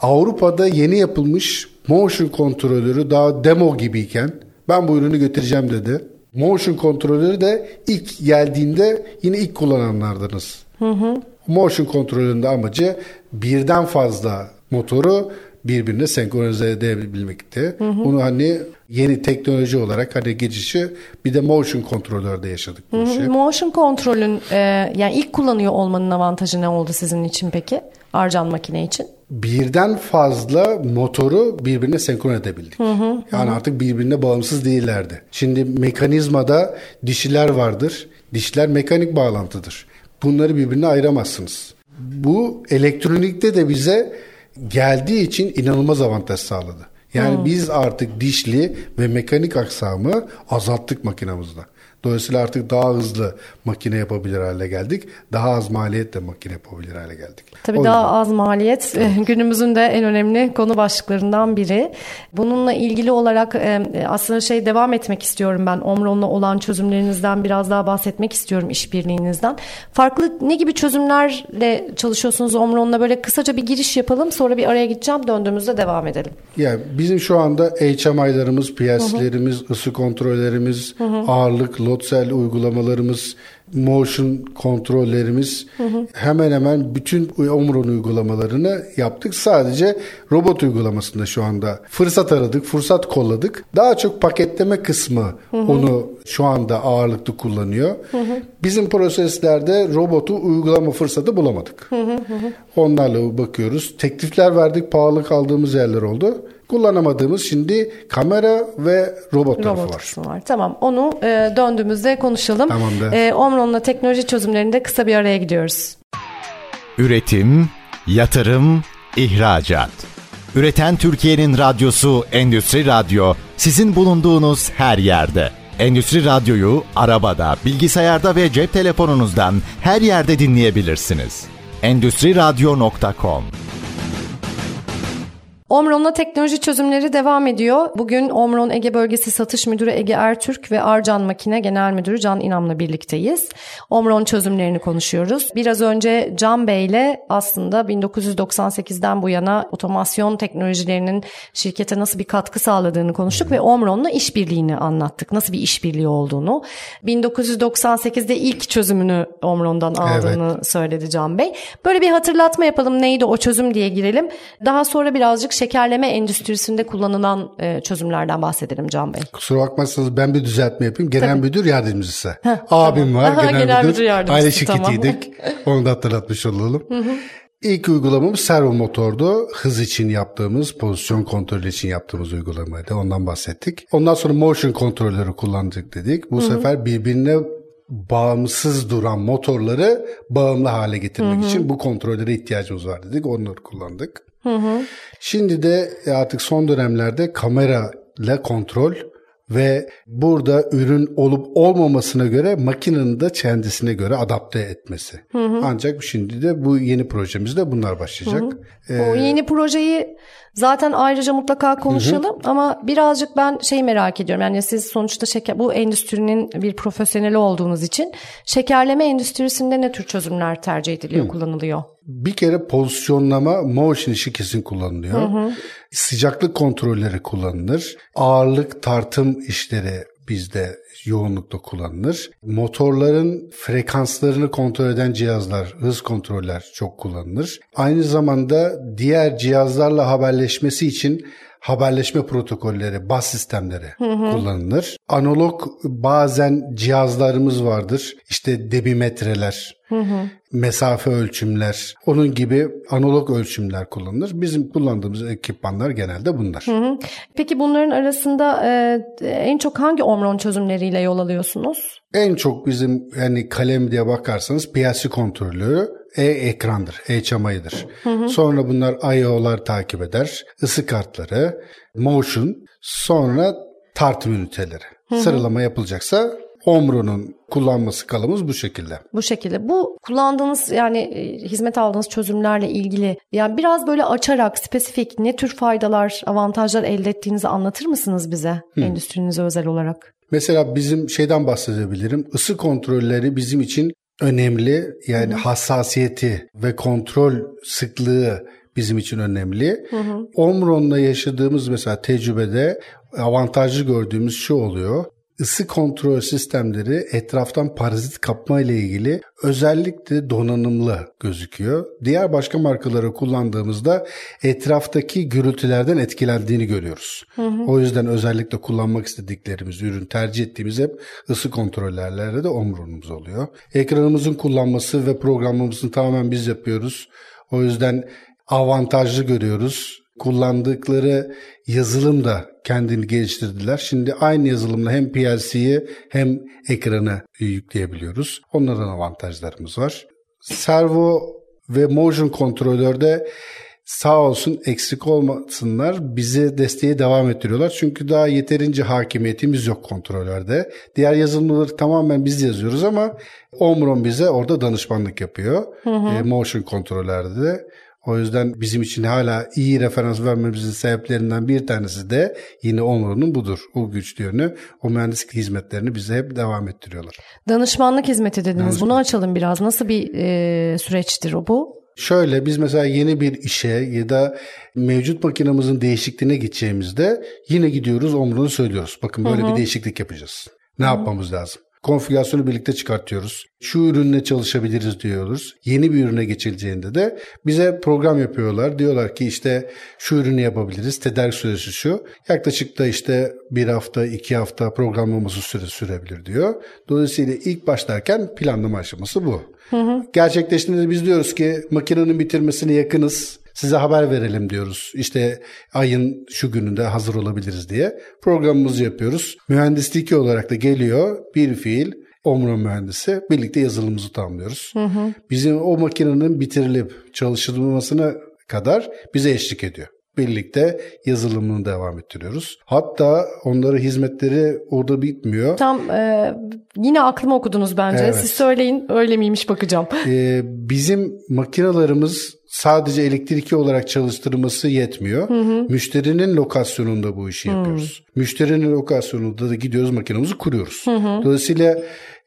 Avrupa'da yeni yapılmış motion kontrolörü daha demo gibiyken ben bu ürünü götüreceğim dedi. Motion kontrolörü de ilk geldiğinde yine ilk kullananlardınız. Hı hı. Motion kontrolünün de amacı birden fazla motoru birbirine senkronize edebilmekti. Hı hı. Bunu hani yeni teknoloji olarak hani geçişi bir de motion kontrolörde yaşadık bu işi. Motion kontrolün e, yani ilk kullanıyor olmanın avantajı ne oldu sizin için peki? Arcan makine için? Birden fazla motoru birbirine senkron edebildik. Hı hı, yani hı. artık birbirine bağımsız değillerdi. Şimdi mekanizmada dişiler vardır. Dişler mekanik bağlantıdır. Bunları birbirine ayıramazsınız. Bu elektronikte de bize geldiği için inanılmaz avantaj sağladı. Yani hmm. biz artık dişli ve mekanik aksamı azalttık makinamızda. Dolayısıyla artık daha hızlı makine yapabilir hale geldik. Daha az maliyetle makine yapabilir hale geldik. Tabii o daha yüzden. az maliyet evet. günümüzün de en önemli konu başlıklarından biri. Bununla ilgili olarak e, aslında şey devam etmek istiyorum ben. Omron'la olan çözümlerinizden biraz daha bahsetmek istiyorum işbirliğinizden. Farklı ne gibi çözümlerle çalışıyorsunuz Omron'la? Böyle kısaca bir giriş yapalım sonra bir araya gideceğim döndüğümüzde devam edelim. Yani bizim şu anda HMI'larımız, PLC'lerimiz, ısı kontrollerimiz, hı hı. ağırlık, lotsel uygulamalarımız, motion kontrollerimiz hemen hemen bütün Omron uygulamalarını yaptık. Sadece robot uygulamasında şu anda fırsat aradık, fırsat kolladık. Daha çok paketleme kısmı onu şu anda ağırlıklı kullanıyor. Bizim proseslerde robotu uygulama fırsatı bulamadık. Onlarla bakıyoruz. Teklifler verdik, pahalı kaldığımız yerler oldu. Kullanamadığımız şimdi kamera ve robot, tarafı robot var. var. Tamam onu e, döndüğümüzde konuşalım. Tamamdır. E, Omron'la teknoloji çözümlerinde kısa bir araya gidiyoruz. Üretim, yatırım, ihracat. Üreten Türkiye'nin radyosu Endüstri Radyo sizin bulunduğunuz her yerde. Endüstri Radyo'yu arabada, bilgisayarda ve cep telefonunuzdan her yerde dinleyebilirsiniz. Endüstri Radyo.com Omron'la teknoloji çözümleri devam ediyor. Bugün Omron Ege Bölgesi Satış Müdürü Ege Ertürk ve Arcan Makine Genel Müdürü Can İnam'la birlikteyiz. Omron çözümlerini konuşuyoruz. Biraz önce Can Bey ile aslında 1998'den bu yana otomasyon teknolojilerinin şirkete nasıl bir katkı sağladığını konuştuk ve Omron'la işbirliğini anlattık. Nasıl bir işbirliği olduğunu. 1998'de ilk çözümünü Omron'dan aldığını evet. söyledi Can Bey. Böyle bir hatırlatma yapalım neydi o çözüm diye girelim. Daha sonra birazcık şekerleme endüstrisinde kullanılan e, çözümlerden bahsedelim Can Bey. Kusura bakmazsanız ben bir düzeltme yapayım. Genel Tabii. müdür yardımcısı. Heh, Abim tamam. var Aha, genel, genel müdür. müdür yardımcısı. Aile şirketiydik. Tamam. Onu da hatırlatmış olalım. Hı hı. İlk uygulamamız servo motordu. Hız için yaptığımız, pozisyon kontrolü için yaptığımız uygulamaydı. Ondan bahsettik. Ondan sonra motion kontrolleri kullandık dedik. Bu Hı-hı. sefer birbirine bağımsız duran motorları bağımlı hale getirmek Hı-hı. için bu kontrollere ihtiyacımız var dedik. Onları kullandık. Hı hı. Şimdi de artık son dönemlerde kamera ile kontrol ve burada ürün olup olmamasına göre makinenin de kendisine göre adapte etmesi. Hı hı. Ancak şimdi de bu yeni projemizde bunlar başlayacak. Hı hı. Ee, o yeni projeyi zaten ayrıca mutlaka konuşalım hı hı. ama birazcık ben şey merak ediyorum. Yani siz sonuçta şeker bu endüstrinin bir profesyoneli olduğunuz için şekerleme endüstrisinde ne tür çözümler tercih ediliyor, hı. kullanılıyor? Bir kere pozisyonlama motion işi kesin kullanılıyor. Hı hı. Sıcaklık kontrolleri kullanılır. Ağırlık tartım işleri bizde yoğunlukta kullanılır. Motorların frekanslarını kontrol eden cihazlar, hız kontroller çok kullanılır. Aynı zamanda diğer cihazlarla haberleşmesi için haberleşme protokolleri, bas sistemleri hı hı. kullanılır. Analog bazen cihazlarımız vardır. İşte debimetreler, hı hı. mesafe ölçümler, onun gibi analog ölçümler kullanılır. Bizim kullandığımız ekipmanlar genelde bunlar. Hı hı. Peki bunların arasında e, en çok hangi omron çözümleriyle yol alıyorsunuz? En çok bizim yani kalem diye bakarsanız PLC kontrolü e-ekrandır, e-çamayıdır. Hı hı. Sonra bunlar I.O.'lar takip eder, ısı kartları, motion, sonra tartım üniteleri. Hı hı. Sıralama yapılacaksa Omro'nun kullanma skalımız bu şekilde. Bu şekilde. Bu kullandığınız yani e, hizmet aldığınız çözümlerle ilgili yani biraz böyle açarak spesifik ne tür faydalar, avantajlar elde ettiğinizi anlatır mısınız bize Hı. endüstrinize özel olarak? Mesela bizim şeyden bahsedebilirim. Isı kontrolleri bizim için önemli. Yani Hı. hassasiyeti ve kontrol sıklığı bizim için önemli. Hı hı. Omron'la yaşadığımız mesela tecrübede avantajlı gördüğümüz şu oluyor. Isı kontrol sistemleri etraftan parazit kapma ile ilgili özellikle donanımlı gözüküyor. Diğer başka markaları kullandığımızda etraftaki gürültülerden etkilendiğini görüyoruz. Hı hı. O yüzden özellikle kullanmak istediklerimiz, ürün tercih ettiğimiz hep ısı kontrollerlerde de omrunumuz oluyor. Ekranımızın kullanması ve programımızın tamamen biz yapıyoruz. O yüzden avantajlı görüyoruz. Kullandıkları yazılım da kendini geliştirdiler. Şimdi aynı yazılımla hem PLC'yi hem ekranı yükleyebiliyoruz. Onların avantajlarımız var. Servo ve motion kontrolörde sağ olsun eksik olmasınlar bize desteğe devam ettiriyorlar. Çünkü daha yeterince hakimiyetimiz yok kontrolörde. Diğer yazılımları tamamen biz yazıyoruz ama Omron bize orada danışmanlık yapıyor. Hı hı. E, motion kontrolörde de. O yüzden bizim için hala iyi referans vermemizin sebeplerinden bir tanesi de yine onların budur. O güç yönü, o mühendislik hizmetlerini bize hep devam ettiriyorlar. Danışmanlık hizmeti dediniz. Danışmanlık. Bunu açalım biraz. Nasıl bir e, süreçtir o bu? Şöyle biz mesela yeni bir işe ya da mevcut makinamızın değişikliğine gideceğimizde yine gidiyoruz omrunu söylüyoruz. Bakın böyle Hı-hı. bir değişiklik yapacağız. Ne Hı-hı. yapmamız lazım? Konfigürasyonu birlikte çıkartıyoruz. Şu ürünle çalışabiliriz diyoruz. Yeni bir ürüne geçileceğinde de bize program yapıyorlar. Diyorlar ki işte şu ürünü yapabiliriz. Tedarik süresi şu. Yaklaşık da işte bir hafta, iki hafta programlaması süresi sürebilir diyor. Dolayısıyla ilk başlarken planlama aşaması bu. Hı hı. Gerçekleştiğinde biz diyoruz ki makinenin bitirmesine yakınız size haber verelim diyoruz. İşte ayın şu gününde hazır olabiliriz diye programımızı yapıyoruz. Mühendislik olarak da geliyor bir fiil Omron mühendisi birlikte yazılımımızı tamamlıyoruz. Hı hı. Bizim o makinenin bitirilip çalışılmasına kadar bize eşlik ediyor birlikte yazılımını devam ettiriyoruz. Hatta onların hizmetleri orada bitmiyor. Tam e, yine aklımı okudunuz bence. Evet. Siz söyleyin öyle miymiş bakacağım. E, bizim makinalarımız sadece elektrikli olarak çalıştırması yetmiyor. Hı hı. Müşterinin lokasyonunda bu işi yapıyoruz. Hı. Müşterinin lokasyonunda da gidiyoruz makinamızı kuruyoruz. Hı hı. Dolayısıyla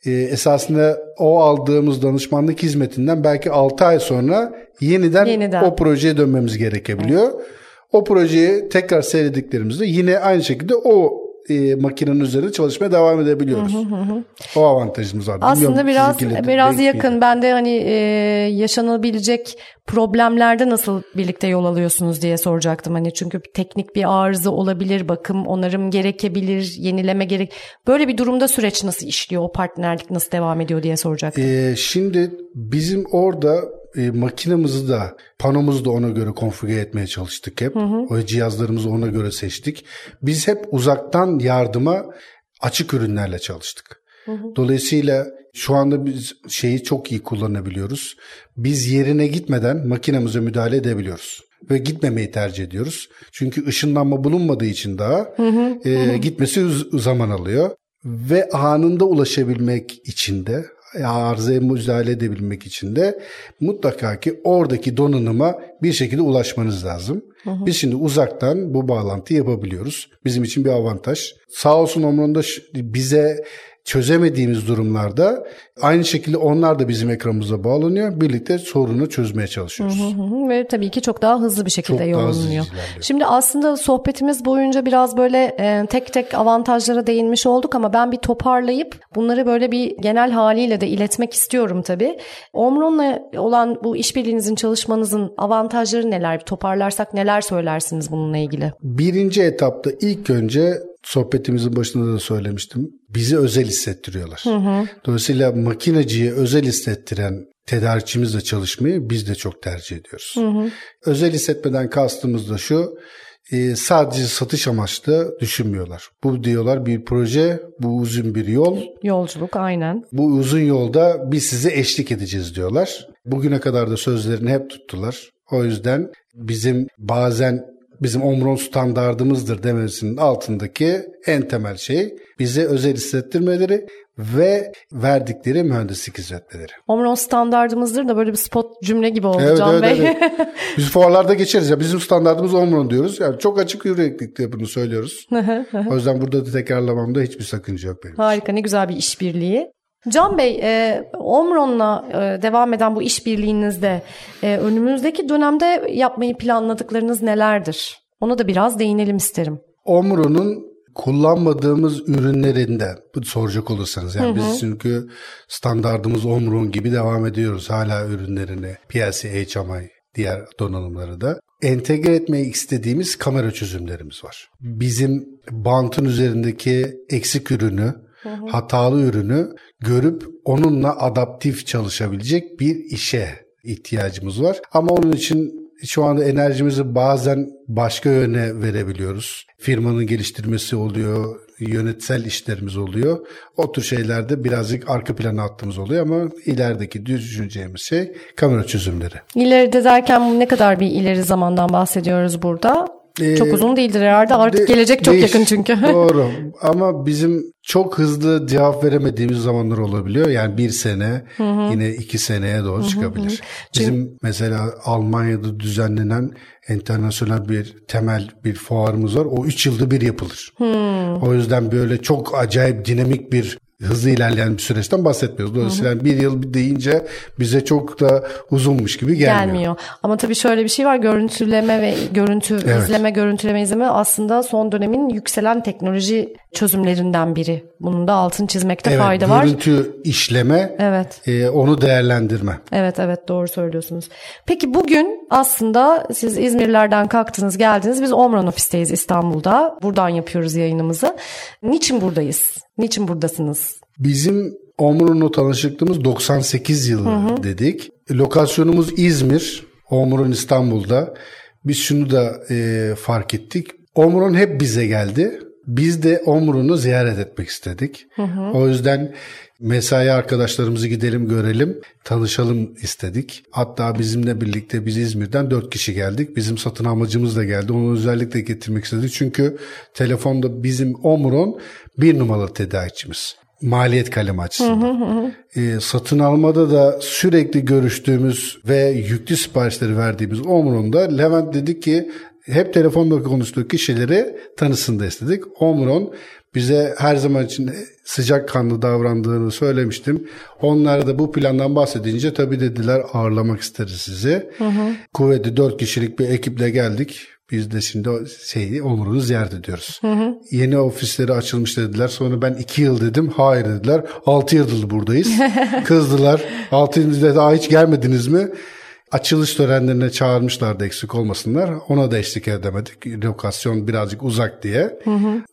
e, esasında o aldığımız danışmanlık hizmetinden belki 6 ay sonra yeniden, yeniden. o projeye dönmemiz gerekebiliyor. Evet. O projeyi tekrar seyrediklerimizde yine aynı şekilde o e, makinenin üzerinde çalışmaya devam edebiliyoruz. Hı hı hı. O avantajımız var. Aslında biraz biraz yakın. Miydi? Ben de hani e, yaşanabilecek problemlerde nasıl birlikte yol alıyorsunuz diye soracaktım. Hani çünkü teknik bir arıza olabilir, bakım, onarım gerekebilir, yenileme gerek. Böyle bir durumda süreç nasıl işliyor? O partnerlik nasıl devam ediyor diye soracaktım. Ee, şimdi bizim orada e, makinemizi de panomuzu da ona göre konfigüre etmeye çalıştık hep. Hı hı. O cihazlarımızı ona göre seçtik. Biz hep uzaktan yardıma açık ürünlerle çalıştık. Hı hı. Dolayısıyla şu anda biz şeyi çok iyi kullanabiliyoruz. Biz yerine gitmeden makinemize müdahale edebiliyoruz ve gitmemeyi tercih ediyoruz. Çünkü ışınlanma bulunmadığı için daha hı hı, e, hı. gitmesi zaman alıyor ve anında ulaşabilmek için de arızaya müdahale edebilmek için de mutlaka ki oradaki donanıma bir şekilde ulaşmanız lazım. Hı hı. Biz şimdi uzaktan bu bağlantıyı yapabiliyoruz. Bizim için bir avantaj. Sağ olsun Omron'da bize çözemediğimiz durumlarda aynı şekilde onlar da bizim ekranımıza bağlanıyor. Birlikte sorunu çözmeye çalışıyoruz. Hı hı Ve tabii ki çok daha hızlı bir şekilde yollanıyor. Şimdi aslında sohbetimiz boyunca biraz böyle e, tek tek avantajlara değinmiş olduk ama ben bir toparlayıp bunları böyle bir genel haliyle de iletmek istiyorum tabii. Omron'la olan bu işbirliğinizin çalışmanızın avantajları neler? Bir toparlarsak neler söylersiniz bununla ilgili? Birinci etapta ilk önce sohbetimizin başında da söylemiştim. Bizi özel hissettiriyorlar. Hı hı. Dolayısıyla makineciye özel hissettiren tedarikçimizle çalışmayı biz de çok tercih ediyoruz. Hı hı. Özel hissetmeden kastımız da şu e, sadece satış amaçlı düşünmüyorlar. Bu diyorlar bir proje, bu uzun bir yol. Yolculuk aynen. Bu uzun yolda biz size eşlik edeceğiz diyorlar. Bugüne kadar da sözlerini hep tuttular. O yüzden bizim bazen bizim Omron standardımızdır demesinin altındaki en temel şey bize özel hissettirmeleri ve verdikleri mühendislik hizmetleri. Omron standartımızdır da böyle bir spot cümle gibi oldu Evet, Can evet, Bey. evet. Biz fuarlarda geçeriz ya bizim standartımız Omron diyoruz. Yani çok açık yüreklilikle bunu söylüyoruz. o yüzden burada da tekrarlamamda hiçbir sakınca yok benim. Harika ne güzel bir işbirliği. Can Bey, e, Omron'la e, devam eden bu işbirliğinizde e, önümüzdeki dönemde yapmayı planladıklarınız nelerdir? Ona da biraz değinelim isterim. Omron'un kullanmadığımız ürünlerinden bu soracak olursanız yani biz çünkü standardımız Omron gibi devam ediyoruz hala ürünlerini PLC, HMI diğer donanımları da entegre etmeyi istediğimiz kamera çözümlerimiz var. Bizim bantın üzerindeki eksik ürünü, hatalı ürünü görüp onunla adaptif çalışabilecek bir işe ihtiyacımız var. Ama onun için şu anda enerjimizi bazen başka yöne verebiliyoruz. Firmanın geliştirmesi oluyor, yönetsel işlerimiz oluyor. O tür şeylerde birazcık arka plana attığımız oluyor ama ilerideki düşüneceğimiz şey kamera çözümleri. İleride derken ne kadar bir ileri zamandan bahsediyoruz burada? Ee, çok uzun değildir herhalde. Artık De- gelecek çok değiş- yakın çünkü. Doğru ama bizim çok hızlı cevap veremediğimiz zamanlar olabiliyor. Yani bir sene yine iki seneye doğru çıkabilir. Bizim mesela Almanya'da düzenlenen internasyonel bir temel bir fuarımız var. O üç yılda bir yapılır. O yüzden böyle çok acayip dinamik bir hızlı ilerleyen bir süreçten bahsetmiyoruz. Dolayısıyla bir yıl deyince bize çok da uzunmuş gibi gelmiyor. gelmiyor. Ama tabii şöyle bir şey var. Görüntüleme ve görüntü Evet. izleme, görüntüleme izleme aslında son dönemin yükselen teknoloji çözümlerinden biri. Bunun da altını çizmekte Evet, fayda var. görüntü işleme, Evet. e, onu değerlendirme. Evet evet doğru söylüyorsunuz. Peki bugün aslında siz İzmirlerden kalktınız geldiniz. Biz Omron ofisteyiz İstanbul'da. Buradan yapıyoruz yayınımızı. Niçin buradayız? Niçin buradasınız? Bizim Omrun'la tanışıklığımız 98 yılı dedik. Lokasyonumuz İzmir, Omrun İstanbul'da. Biz şunu da e, fark ettik. Omrun hep bize geldi. Biz de Omrun'u ziyaret etmek istedik. O yüzden mesai arkadaşlarımızı gidelim görelim, tanışalım istedik. Hatta bizimle birlikte biz İzmir'den 4 kişi geldik. Bizim satın almacımız da geldi. Onu özellikle getirmek istedik. Çünkü telefonda bizim Omron bir numaralı tedarikçimiz maliyet kalemi açısından. Ee, satın almada da sürekli görüştüğümüz ve yüklü siparişleri verdiğimiz Omron'da Levent dedi ki hep telefonda konuştuğu kişileri tanısın da istedik. Omron bize her zaman için sıcakkanlı davrandığını söylemiştim. Onlar da bu plandan bahsedince tabii dediler ağırlamak isteriz sizi. Kuvvetli 4 kişilik bir ekiple geldik. Biz de şimdi şeyi Omur'u ziyaret ediyoruz. Yeni ofisleri açılmış dediler. Sonra ben iki yıl dedim. Hayır dediler. Altı yıldır buradayız. Kızdılar. Altı yıldır daha hiç gelmediniz mi? Açılış törenlerine çağırmışlardı eksik olmasınlar. Ona da eşlik edemedik. Lokasyon birazcık uzak diye.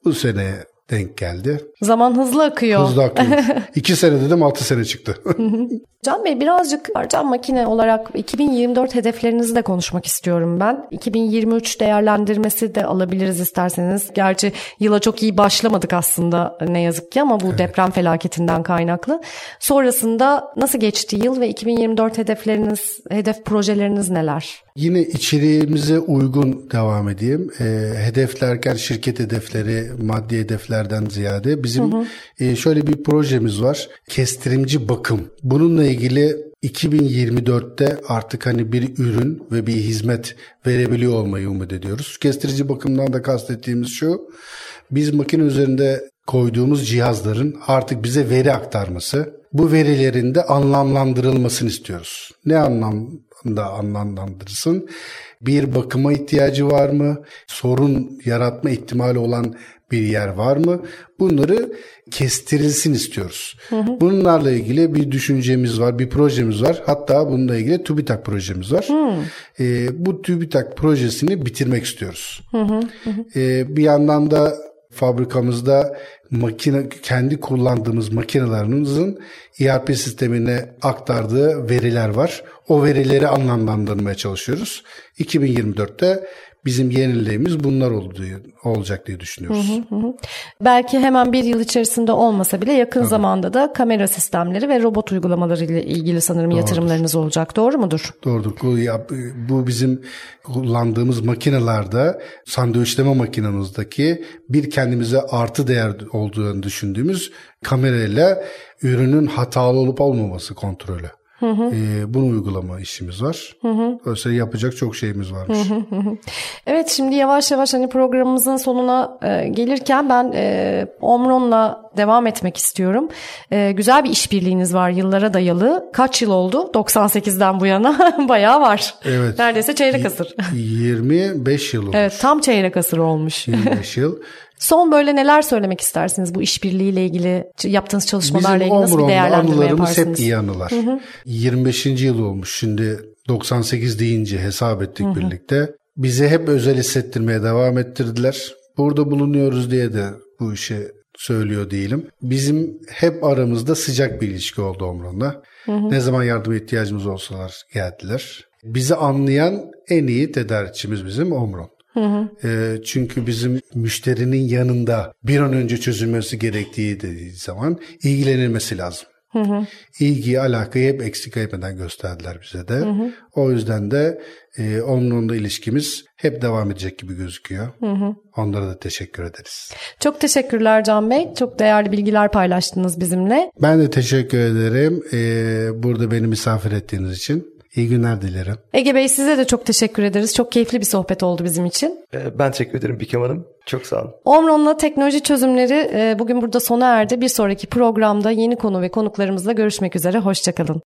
Bu sene denk geldi. Zaman hızlı akıyor. Hızlı akıyor. İki sene dedim altı sene çıktı. Can Bey birazcık Arcan Makine olarak 2024 hedeflerinizi de konuşmak istiyorum ben. 2023 değerlendirmesi de alabiliriz isterseniz. Gerçi yıla çok iyi başlamadık aslında ne yazık ki ama bu deprem felaketinden kaynaklı. Sonrasında nasıl geçti yıl ve 2024 hedefleriniz, hedef projeleriniz neler? Yine içeriğimize uygun devam edeyim. E, hedeflerken şirket hedefleri, maddi hedeflerden ziyade bizim e, şöyle bir projemiz var. Kestirimci bakım. Bununla ilgili 2024'te artık hani bir ürün ve bir hizmet verebiliyor olmayı umut ediyoruz. Kestirici bakımdan da kastettiğimiz şu. Biz makine üzerinde koyduğumuz cihazların artık bize veri aktarması, bu verilerin de anlamlandırılmasını istiyoruz. Ne anlamda anlamlandırırsın? Bir bakıma ihtiyacı var mı? Sorun yaratma ihtimali olan bir yer var mı? Bunları kestirilsin istiyoruz. Bunlarla ilgili bir düşüncemiz var, bir projemiz var. Hatta bununla ilgili TÜBİTAK projemiz var. Ee, bu TÜBİTAK projesini bitirmek istiyoruz. Ee, bir yandan da fabrikamızda makine kendi kullandığımız makinelerimizin ERP sistemine aktardığı veriler var. O verileri anlamlandırmaya çalışıyoruz. 2024'te bizim yeniliğimiz bunlar oldu, olacak diye düşünüyoruz. Hı hı hı. Belki hemen bir yıl içerisinde olmasa bile yakın Tabii. zamanda da kamera sistemleri ve robot uygulamaları ile ilgili sanırım Doğrudur. yatırımlarınız olacak. Doğru mudur? Doğrudur. Bu, bu bizim kullandığımız makinelerde sandviçleme makinemizdeki bir kendimize artı değer olduğunu düşündüğümüz kamerayla ürünün hatalı olup olmaması kontrolü. Hı hı. E, bunu uygulama işimiz var. Hı hı. Dolayısıyla yapacak çok şeyimiz varmış. Hı hı hı. Evet şimdi yavaş yavaş hani programımızın sonuna e, gelirken ben e, Omron'la devam etmek istiyorum. E, güzel bir işbirliğiniz var yıllara dayalı. Kaç yıl oldu? 98'den bu yana bayağı var. Evet. Neredeyse çeyrek asır. 25 yıl olmuş. Evet tam çeyrek asır olmuş. 25 yıl. Son böyle neler söylemek istersiniz bu işbirliğiyle ilgili yaptığınız çalışmalarla ilgili nasıl bir değerlendirme yaparsınız? hep iyi anılar. Hı hı. 25. yıl olmuş şimdi 98 deyince hesap ettik hı hı. birlikte. Bizi hep özel hissettirmeye devam ettirdiler. Burada bulunuyoruz diye de bu işi söylüyor değilim. Bizim hep aramızda sıcak bir ilişki oldu Omron'la. Ne zaman yardım ihtiyacımız olsalar geldiler. Bizi anlayan en iyi tedarikçimiz bizim Omron. Hı hı. E, çünkü bizim müşterinin yanında bir an önce çözülmesi gerektiği dediği zaman ilgilenilmesi lazım. Hı hı. İlgiyi, alakayı hep eksik etmeden gösterdiler bize de. Hı hı. O yüzden de e, onunla ilişkimiz hep devam edecek gibi gözüküyor. Hı hı. Onlara da teşekkür ederiz. Çok teşekkürler Can Bey. Çok değerli bilgiler paylaştınız bizimle. Ben de teşekkür ederim. Ee, burada beni misafir ettiğiniz için. İyi günler dilerim. Ege Bey size de çok teşekkür ederiz. Çok keyifli bir sohbet oldu bizim için. Ee, ben teşekkür ederim Bikem Hanım. Çok sağ olun. Omron'la teknoloji çözümleri e, bugün burada sona erdi. Bir sonraki programda yeni konu ve konuklarımızla görüşmek üzere. Hoşçakalın.